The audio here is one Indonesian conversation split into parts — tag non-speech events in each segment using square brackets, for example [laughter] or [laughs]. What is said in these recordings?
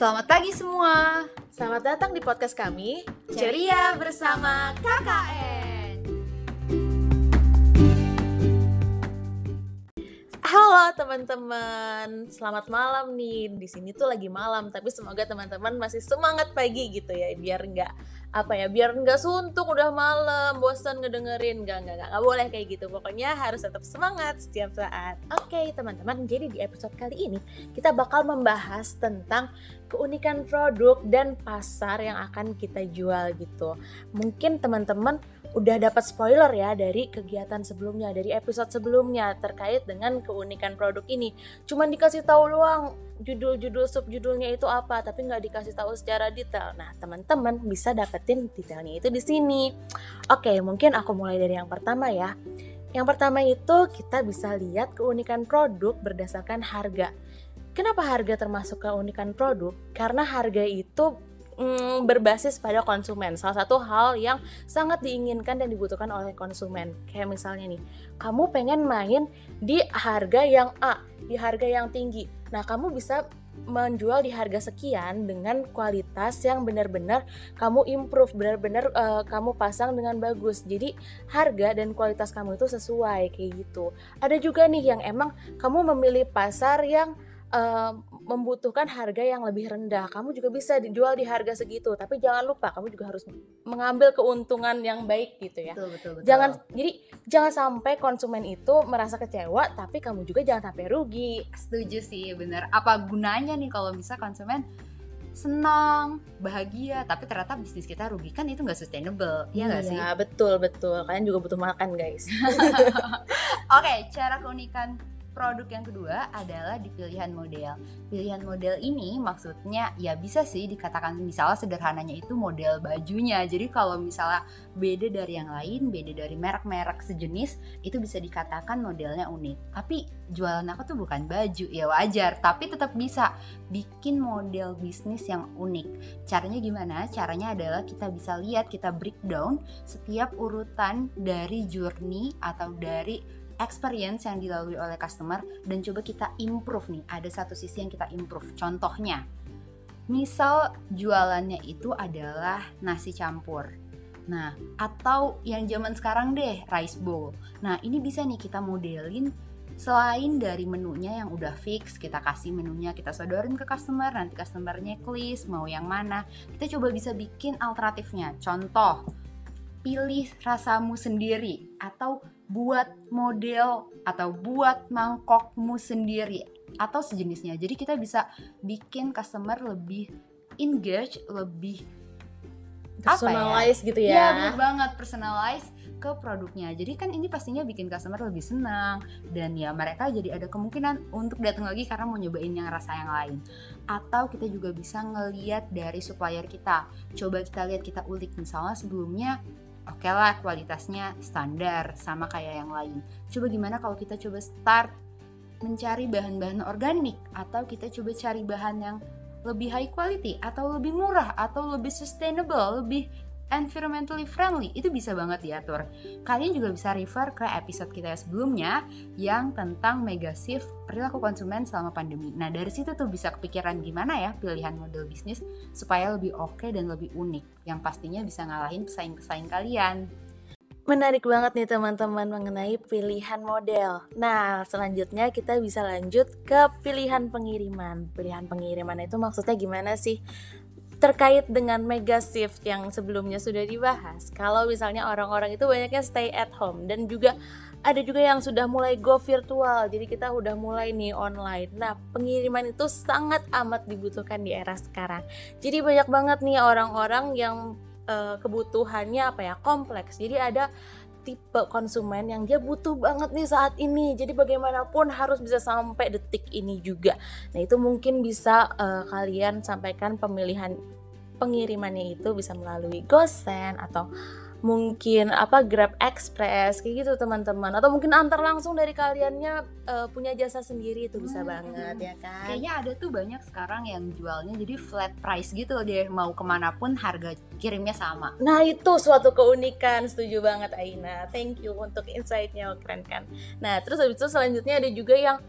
Selamat pagi semua. Selamat datang di podcast kami Ceria bersama KKN. Halo teman-teman, selamat malam nih. Di sini tuh lagi malam, tapi semoga teman-teman masih semangat pagi gitu ya, biar nggak apa ya, biar nggak suntuk udah malam, bosan ngedengerin, nggak nggak nggak boleh kayak gitu. Pokoknya harus tetap semangat setiap saat. Oke teman-teman, jadi di episode kali ini kita bakal membahas tentang keunikan produk dan pasar yang akan kita jual gitu. Mungkin teman-teman udah dapat spoiler ya dari kegiatan sebelumnya, dari episode sebelumnya terkait dengan keunikan produk ini. Cuman dikasih tahu doang judul-judul subjudulnya itu apa, tapi nggak dikasih tahu secara detail. Nah, teman-teman bisa dapetin detailnya itu di sini. Oke, mungkin aku mulai dari yang pertama ya. Yang pertama itu kita bisa lihat keunikan produk berdasarkan harga. Kenapa harga termasuk keunikan produk? Karena harga itu mm, berbasis pada konsumen. Salah satu hal yang sangat diinginkan dan dibutuhkan oleh konsumen. Kayak misalnya nih, kamu pengen main di harga yang A, di harga yang tinggi. Nah, kamu bisa menjual di harga sekian dengan kualitas yang benar-benar kamu improve, benar-benar uh, kamu pasang dengan bagus. Jadi harga dan kualitas kamu itu sesuai kayak gitu. Ada juga nih yang emang kamu memilih pasar yang uh, membutuhkan harga yang lebih rendah. Kamu juga bisa dijual di harga segitu, tapi jangan lupa kamu juga harus mengambil keuntungan yang baik gitu ya. Betul, betul, betul. Jangan jadi jangan sampai konsumen itu merasa kecewa, tapi kamu juga jangan sampai rugi. Setuju sih, bener. Apa gunanya nih kalau bisa konsumen senang, bahagia, tapi ternyata bisnis kita rugi kan itu nggak sustainable, iya nggak sih? Iya betul betul. Kalian juga butuh makan guys. [laughs] Oke, cara keunikan produk yang kedua adalah di pilihan model. Pilihan model ini maksudnya ya bisa sih dikatakan misalnya sederhananya itu model bajunya. Jadi kalau misalnya beda dari yang lain, beda dari merek-merek sejenis, itu bisa dikatakan modelnya unik. Tapi jualan aku tuh bukan baju, ya wajar. Tapi tetap bisa bikin model bisnis yang unik. Caranya gimana? Caranya adalah kita bisa lihat, kita breakdown setiap urutan dari journey atau dari experience yang dilalui oleh customer dan coba kita improve nih. Ada satu sisi yang kita improve. Contohnya, misal jualannya itu adalah nasi campur. Nah, atau yang zaman sekarang deh, rice bowl. Nah, ini bisa nih kita modelin selain dari menunya yang udah fix, kita kasih menunya, kita sodorin ke customer, nanti customernya klik mau yang mana. Kita coba bisa bikin alternatifnya. Contoh, pilih rasamu sendiri atau buat model atau buat mangkokmu sendiri atau sejenisnya. Jadi kita bisa bikin customer lebih engage, lebih personalize ya? gitu ya. Iya, benar banget personalize ke produknya. Jadi kan ini pastinya bikin customer lebih senang dan ya mereka jadi ada kemungkinan untuk datang lagi karena mau nyobain yang rasa yang lain. Atau kita juga bisa ngeliat dari supplier kita. Coba kita lihat kita ulik misalnya sebelumnya oke okay lah kualitasnya standar sama kayak yang lain. Coba gimana kalau kita coba start mencari bahan-bahan organik atau kita coba cari bahan yang lebih high quality atau lebih murah atau lebih sustainable, lebih environmentally friendly itu bisa banget diatur. Kalian juga bisa refer ke episode kita sebelumnya yang tentang mega shift perilaku konsumen selama pandemi. Nah dari situ tuh bisa kepikiran gimana ya pilihan model bisnis supaya lebih oke okay dan lebih unik yang pastinya bisa ngalahin pesaing-pesaing kalian. Menarik banget nih teman-teman mengenai pilihan model. Nah, selanjutnya kita bisa lanjut ke pilihan pengiriman. Pilihan pengiriman itu maksudnya gimana sih? Terkait dengan mega shift yang sebelumnya sudah dibahas. Kalau misalnya orang-orang itu banyaknya stay at home dan juga ada juga yang sudah mulai go virtual. Jadi kita udah mulai nih online. Nah, pengiriman itu sangat amat dibutuhkan di era sekarang. Jadi banyak banget nih orang-orang yang uh, kebutuhannya apa ya? kompleks. Jadi ada tipe konsumen yang dia butuh banget nih saat ini. Jadi bagaimanapun harus bisa sampai detik ini juga. Nah, itu mungkin bisa uh, kalian sampaikan pemilihan pengirimannya itu bisa melalui GoSend atau mungkin apa Grab Express kayak gitu teman-teman. Atau mungkin antar langsung dari kaliannya uh, punya jasa sendiri itu bisa hmm, banget ya kan? Kayaknya ada tuh banyak sekarang yang jualnya jadi flat price gitu dia mau ke mana pun harga kirimnya sama. Nah itu suatu keunikan setuju banget Aina. Thank you untuk insightnya keren kan? Nah terus habis itu selanjutnya ada juga yang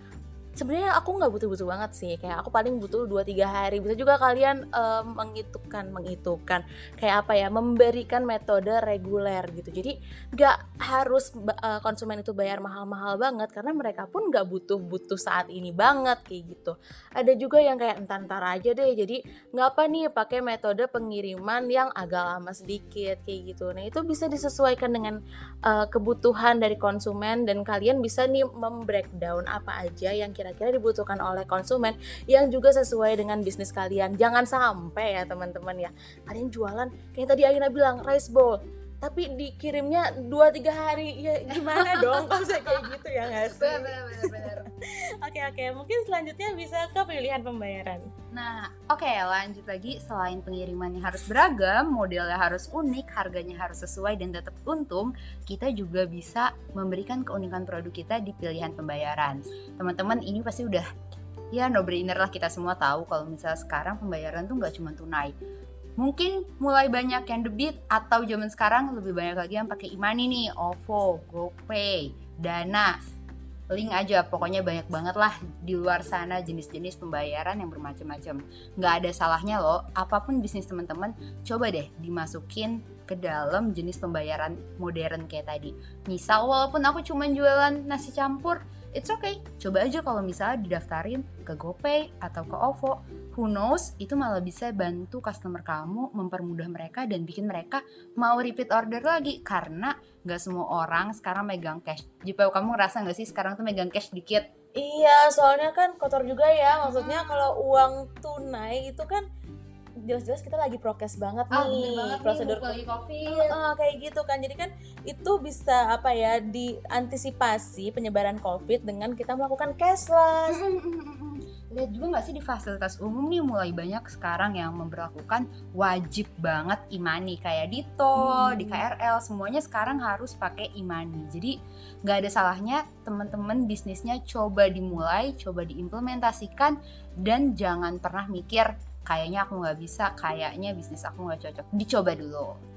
sebenarnya aku nggak butuh-butuh banget sih. Kayak aku paling butuh 2-3 hari. Bisa juga kalian uh, menghitungkan menghitungkan kayak apa ya? Memberikan metode reguler gitu. Jadi nggak harus uh, konsumen itu bayar mahal-mahal banget. Karena mereka pun nggak butuh-butuh saat ini banget kayak gitu. Ada juga yang kayak entar-entar aja deh. Jadi nggak apa nih pakai metode pengiriman yang agak lama sedikit? Kayak gitu. Nah itu bisa disesuaikan dengan uh, kebutuhan dari konsumen. Dan kalian bisa nih membreakdown apa aja yang kira-kira dibutuhkan oleh konsumen yang juga sesuai dengan bisnis kalian. Jangan sampai ya teman-teman ya, kalian jualan kayak tadi Aina bilang rice bowl, tapi dikirimnya dua tiga hari. Ya gimana [laughs] dong? Kalau saya kayak gitu ya nggak sih? Benar benar [laughs] oke oke. Mungkin selanjutnya bisa ke pilihan pembayaran. Nah oke okay, lanjut lagi. Selain pengirimannya harus beragam modelnya harus unik harganya harus sesuai dan tetap untung kita juga bisa memberikan keunikan produk kita di pilihan pembayaran. Teman-teman ini pasti udah ya no brainer lah. Kita semua tahu kalau misalnya sekarang pembayaran tuh nggak cuma tunai mungkin mulai banyak yang debit atau zaman sekarang lebih banyak lagi yang pakai imani nih OVO, GoPay, Dana, link aja. Pokoknya banyak banget lah di luar sana jenis-jenis pembayaran yang bermacam-macam. Nggak ada salahnya loh apa pun bisnis teman-teman coba deh dimasukin ke dalam jenis pembayaran modern kayak tadi. Misal walaupun aku cuma jualan nasi campur it's okay. Coba aja kalau misalnya didaftarin ke GoPay atau ke OVO, who knows itu malah bisa bantu customer kamu mempermudah mereka dan bikin mereka mau repeat order lagi karena nggak semua orang sekarang megang cash. Jipa kamu ngerasa nggak sih sekarang tuh megang cash dikit? Iya, soalnya kan kotor juga ya. Maksudnya kalau uang tunai itu kan jelas-jelas kita lagi prokes banget ah, nih banget prosedur nih, covid. Uh, kayak gitu kan. Jadi kan itu bisa apa ya diantisipasi penyebaran covid dengan kita melakukan cashless. Lihat juga nggak sih di fasilitas umum nih mulai banyak sekarang yang memperlakukan wajib banget imani kayak di tol, hmm. di KRL semuanya sekarang harus pakai imani. Jadi nggak ada salahnya teman-teman bisnisnya coba dimulai, coba diimplementasikan dan jangan pernah mikir kayaknya aku nggak bisa kayaknya bisnis aku nggak cocok dicoba dulu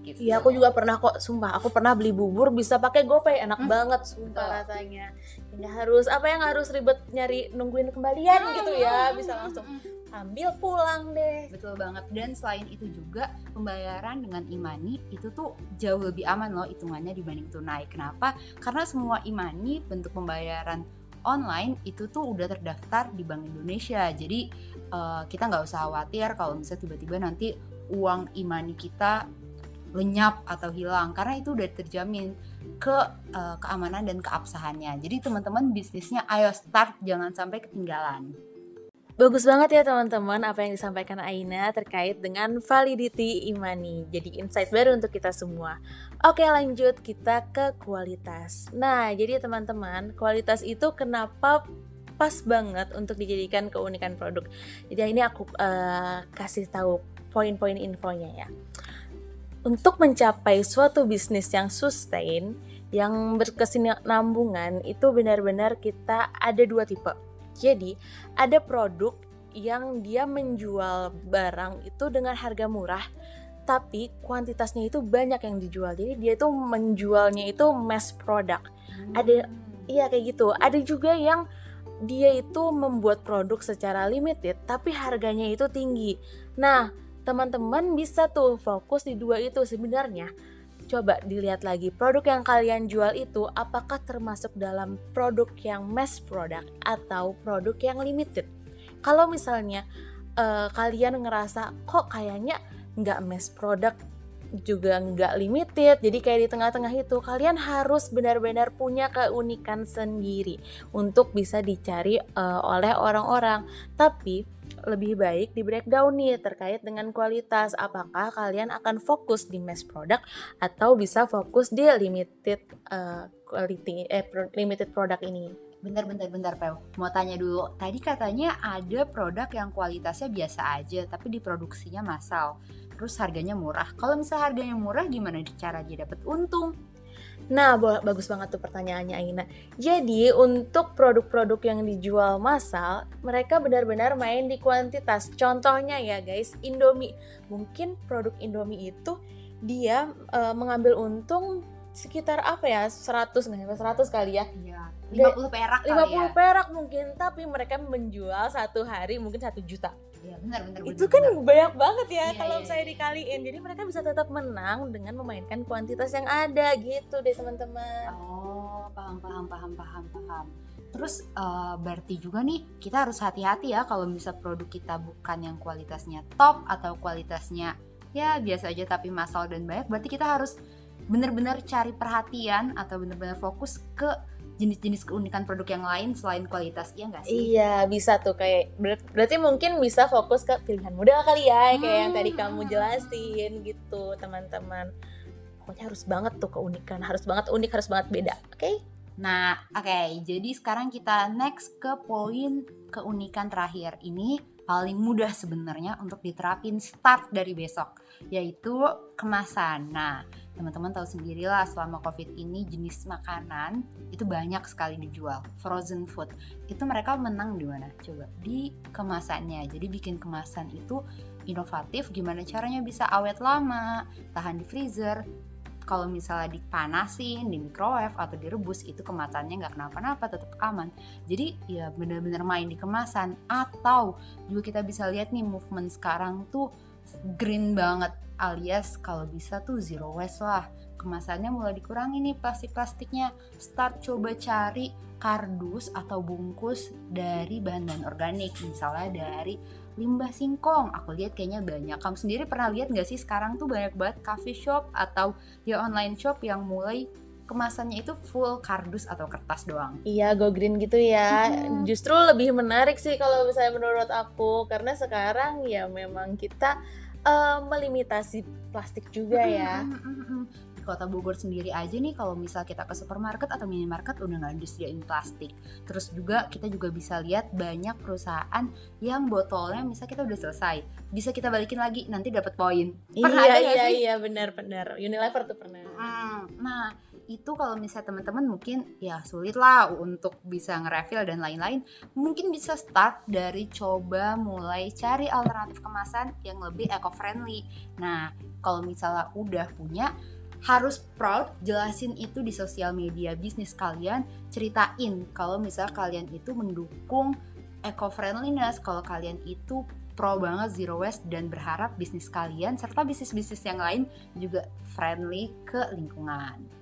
gitu. Iya, aku juga pernah kok, sumpah. Aku pernah beli bubur bisa pakai GoPay, enak hmm. banget sumpah oh. rasanya. Nggak harus apa yang harus ribet nyari nungguin kembalian hmm. gitu ya, bisa langsung ambil pulang deh. Betul banget. Dan selain itu juga pembayaran dengan imani itu tuh jauh lebih aman loh hitungannya dibanding tunai. Kenapa? Karena semua imani bentuk pembayaran online itu tuh udah terdaftar di Bank Indonesia. Jadi uh, kita nggak usah khawatir kalau misalnya tiba-tiba nanti uang imani kita lenyap atau hilang karena itu udah terjamin ke uh, keamanan dan keabsahannya. Jadi teman-teman bisnisnya ayo start jangan sampai ketinggalan. Bagus banget ya teman-teman apa yang disampaikan Aina terkait dengan validity imani. Jadi insight baru untuk kita semua. Oke lanjut kita ke kualitas. Nah jadi teman-teman kualitas itu kenapa pas banget untuk dijadikan keunikan produk. Jadi ini aku uh, kasih tahu poin-poin infonya ya. Untuk mencapai suatu bisnis yang sustain, yang berkesinambungan itu benar-benar kita ada dua tipe jadi ada produk yang dia menjual barang itu dengan harga murah tapi kuantitasnya itu banyak yang dijual. Jadi dia itu menjualnya itu mass product. Hmm. Ada iya kayak gitu. Ada juga yang dia itu membuat produk secara limited tapi harganya itu tinggi. Nah, teman-teman bisa tuh fokus di dua itu sebenarnya coba dilihat lagi produk yang kalian jual itu apakah termasuk dalam produk yang mass product atau produk yang limited. Kalau misalnya uh, kalian ngerasa kok kayaknya nggak mass product juga nggak limited jadi kayak di tengah-tengah itu kalian harus benar-benar punya keunikan sendiri untuk bisa dicari uh, oleh orang-orang tapi lebih baik di breakdown nih terkait dengan kualitas. Apakah kalian akan fokus di mass product atau bisa fokus di limited uh, quality eh limited product ini? Bentar, bentar, bentar, Pel. Mau tanya dulu. Tadi katanya ada produk yang kualitasnya biasa aja, tapi diproduksinya massal. Terus harganya murah. Kalau misalnya harganya murah, gimana cara dia dapat untung? Nah, bagus banget tuh pertanyaannya Aina. Jadi, untuk produk-produk yang dijual massal, mereka benar-benar main di kuantitas. Contohnya ya guys, Indomie. Mungkin produk Indomie itu dia e, mengambil untung sekitar apa ya 100 nggak sampai 100 kali ya Iya, Da- 50 perak kali 50 ya. perak mungkin tapi mereka menjual satu hari mungkin satu juta Iya, benar benar. itu benar, kan benar. banyak banget ya Iya, kalau iya, saya iya. dikaliin jadi mereka bisa tetap menang dengan memainkan kuantitas yang ada gitu deh teman-teman Oh, paham paham paham paham paham. Terus eh, berarti juga nih kita harus hati-hati ya kalau bisa produk kita bukan yang kualitasnya top atau kualitasnya ya biasa aja tapi massal dan banyak berarti kita harus benar-benar cari perhatian atau benar-benar fokus ke jenis-jenis keunikan produk yang lain selain kualitas iya nggak sih? Iya bisa tuh kayak ber- berarti mungkin bisa fokus ke pilihan modal kali ya kayak yang tadi Hmm. kamu jelasin gitu teman-teman pokoknya harus banget tuh keunikan harus banget unik harus banget beda oke Nah, oke, jadi sekarang kita next ke poin keunikan terakhir. Ini paling mudah sebenarnya untuk diterapin start dari besok, yaitu kemasan. Nah, teman-teman tahu sendirilah selama COVID ini jenis makanan itu banyak sekali dijual. Frozen food. Itu mereka menang di mana? Coba di kemasannya. Jadi bikin kemasan itu inovatif gimana caranya bisa awet lama, tahan di freezer, kalau misalnya dipanasin, di microwave atau direbus itu kemasannya nggak kenapa-napa tetap aman. Jadi ya benar-benar main di kemasan atau juga kita bisa lihat nih movement sekarang tuh green banget alias kalau bisa tuh zero waste lah. Kemasannya mulai dikurangi nih plastik-plastiknya. Start coba cari kardus atau bungkus dari bahan-bahan organik misalnya dari limbah singkong. Aku lihat kayaknya banyak. Kamu sendiri pernah lihat nggak sih sekarang tuh banyak banget coffee shop atau ya online shop yang mulai kemasannya itu full kardus atau kertas doang? Iya go green gitu ya. Mm-mm. justru lebih menarik sih kalau misalnya menurut aku. Karena sekarang ya memang kita eh, melimitasi plastik juga ya. Mm, mm, mm, mm. di kota Bogor sendiri aja nih kalau misal kita ke supermarket atau minimarket udah nggak disediain plastik. Terus juga kita juga bisa lihat banyak perusahaan yang botolnya misal kita udah selesai bisa kita balikin lagi nanti dapat poin. Pernah iya ada iya sih? iya benar-benar Unilever tuh pernah. Hmm, nah itu kalau misalnya teman-teman mungkin ya sulit lah untuk bisa nge-refill dan lain-lain. Mungkin bisa start dari coba mulai cari alternatif kemasan yang lebih eco-friendly. Nah kalau misalnya udah punya harus proud jelasin itu di sosial media bisnis kalian ceritain kalau misalnya kalian itu mendukung eco-friendliness kalau kalian itu pro banget zero waste dan berharap bisnis kalian serta bisnis-bisnis yang lain juga friendly ke lingkungan.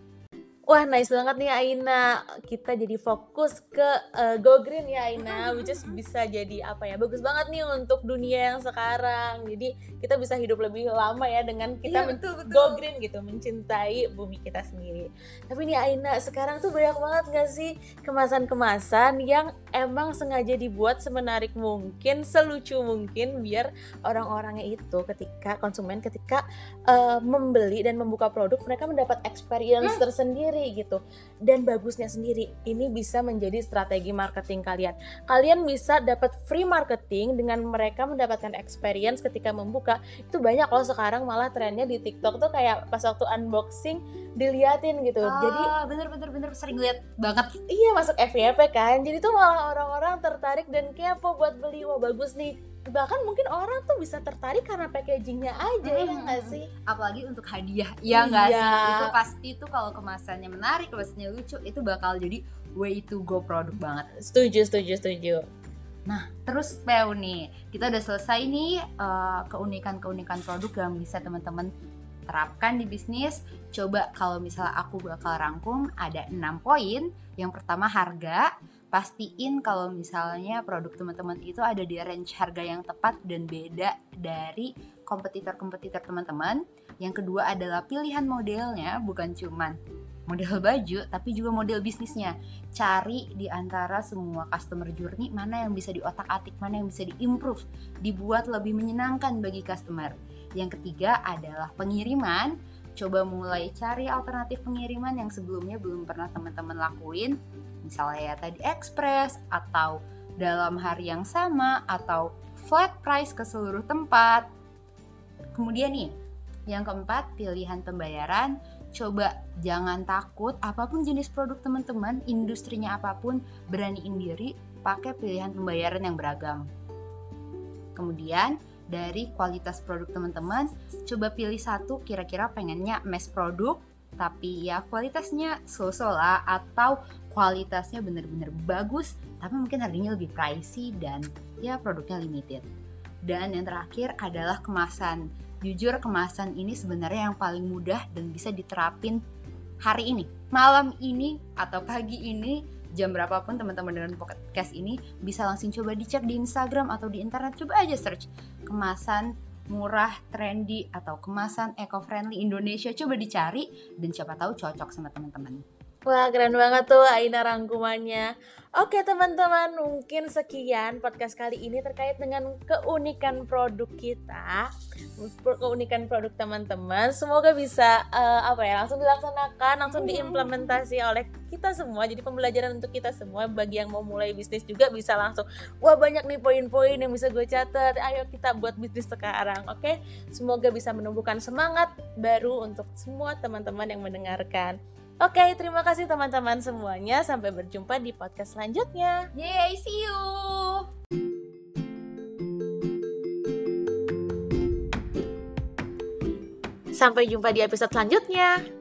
Wah nice banget nih Aina. Kita jadi fokus ke eh, Go Green ya Aina Which is bisa jadi apa ya Bagus banget nih untuk dunia yang sekarang. Jadi kita bisa hidup lebih lama ya Dengan kita men- betul Go Green gitu Mencintai bumi kita sendiri. Tapi nih Aina sekarang tuh banyak banget gak sih Kemasan-kemasan yang emang sengaja dibuat semenarik mungkin Selucu mungkin Biar orang-orangnya itu ketika konsumen ketika eh, membeli dan membuka produk Mereka mendapat experience tersendiri gitu. Dan bagusnya sendiri ini bisa menjadi strategi marketing kalian. Kalian bisa dapat free marketing dengan mereka mendapatkan experience ketika membuka. Itu banyak loh sekarang malah trennya di TikTok tuh kayak pas waktu unboxing diliatin gitu. Jadi Ah, bener bener bener. Sering lihat banget. iya masuk FYP kan. Jadi tuh malah orang-orang tertarik dan kepo buat beli. Wah bagus nih bahkan mungkin orang tuh bisa tertarik karena packagingnya aja ya Mm. nggak sih Apalagi untuk hadiah, ya nggak Iya. sih? Itu pasti tuh kalau kemasannya menarik, kemasannya lucu, itu bakal jadi way to go produk banget. setuju setuju setuju Terus Peu nih, kita udah selesai nih eh, keunikan-keunikan produk yang bisa teman-teman terapkan di bisnis. Coba kalau misalnya aku bakal rangkum ada 6 poin. Yang pertama harga. Pastiin kalau misalnya produk teman-teman itu ada di range harga yang tepat dan beda dari kompetitor-kompetitor teman-teman. Yang kedua adalah pilihan modelnya, bukan cuman model baju, tapi juga model bisnisnya cari di antara semua customer journey mana yang bisa diotak-atik, mana yang bisa diimprove, dibuat lebih menyenangkan bagi customer. Yang ketiga adalah pengiriman. Coba mulai cari alternatif pengiriman yang sebelumnya belum pernah teman-teman lakuin. Misalnya ya tadi express atau dalam hari yang sama atau flat price ke seluruh tempat. Kemudian nih, yang keempat pilihan pembayaran coba jangan takut apa pun jenis produk teman-teman industrinya apa pun beraniin diri pakai pilihan pembayaran yang beragam kemudian dari kualitas produk teman-teman coba pilih satu kira-kira pengennya mass produk tapi ya kualitasnya so-so lah atau kualitasnya bener-bener bagus tapi mungkin harganya lebih pricey dan ya produknya limited. Dan yang terakhir adalah kemasan. Jujur kemasan ini sebenarnya yang paling mudah dan bisa diterapin hari ini, malam ini atau pagi ini jam berapapun teman-teman dengan podcast ini bisa langsung coba dicek di Instagram atau di internet coba aja search kemasan murah, trendy atau kemasan eco-friendly Indonesia coba dicari dan siapa tahu cocok sama teman-teman. Wah keren banget tuh Aina rangkumannya. Oke teman-teman mungkin sekian podcast kali ini terkait dengan keunikan produk kita. Keunikan produk teman-teman. Semoga bisa uh, apa ya langsung dilaksanakan Langsung iya. diimplementasi oleh kita semua. Jadi pembelajaran untuk kita semua Bagi yang mau mulai bisnis juga bisa langsung. Wah banyak nih poin-poin yang bisa gue catat. Ayo kita buat bisnis sekarang Oke? Semoga bisa menumbuhkan semangat baru untuk semua teman-teman yang mendengarkan Oke, terima kasih teman-teman semuanya. Sampai berjumpa di podcast selanjutnya. Yay, see you. Sampai jumpa di episode selanjutnya.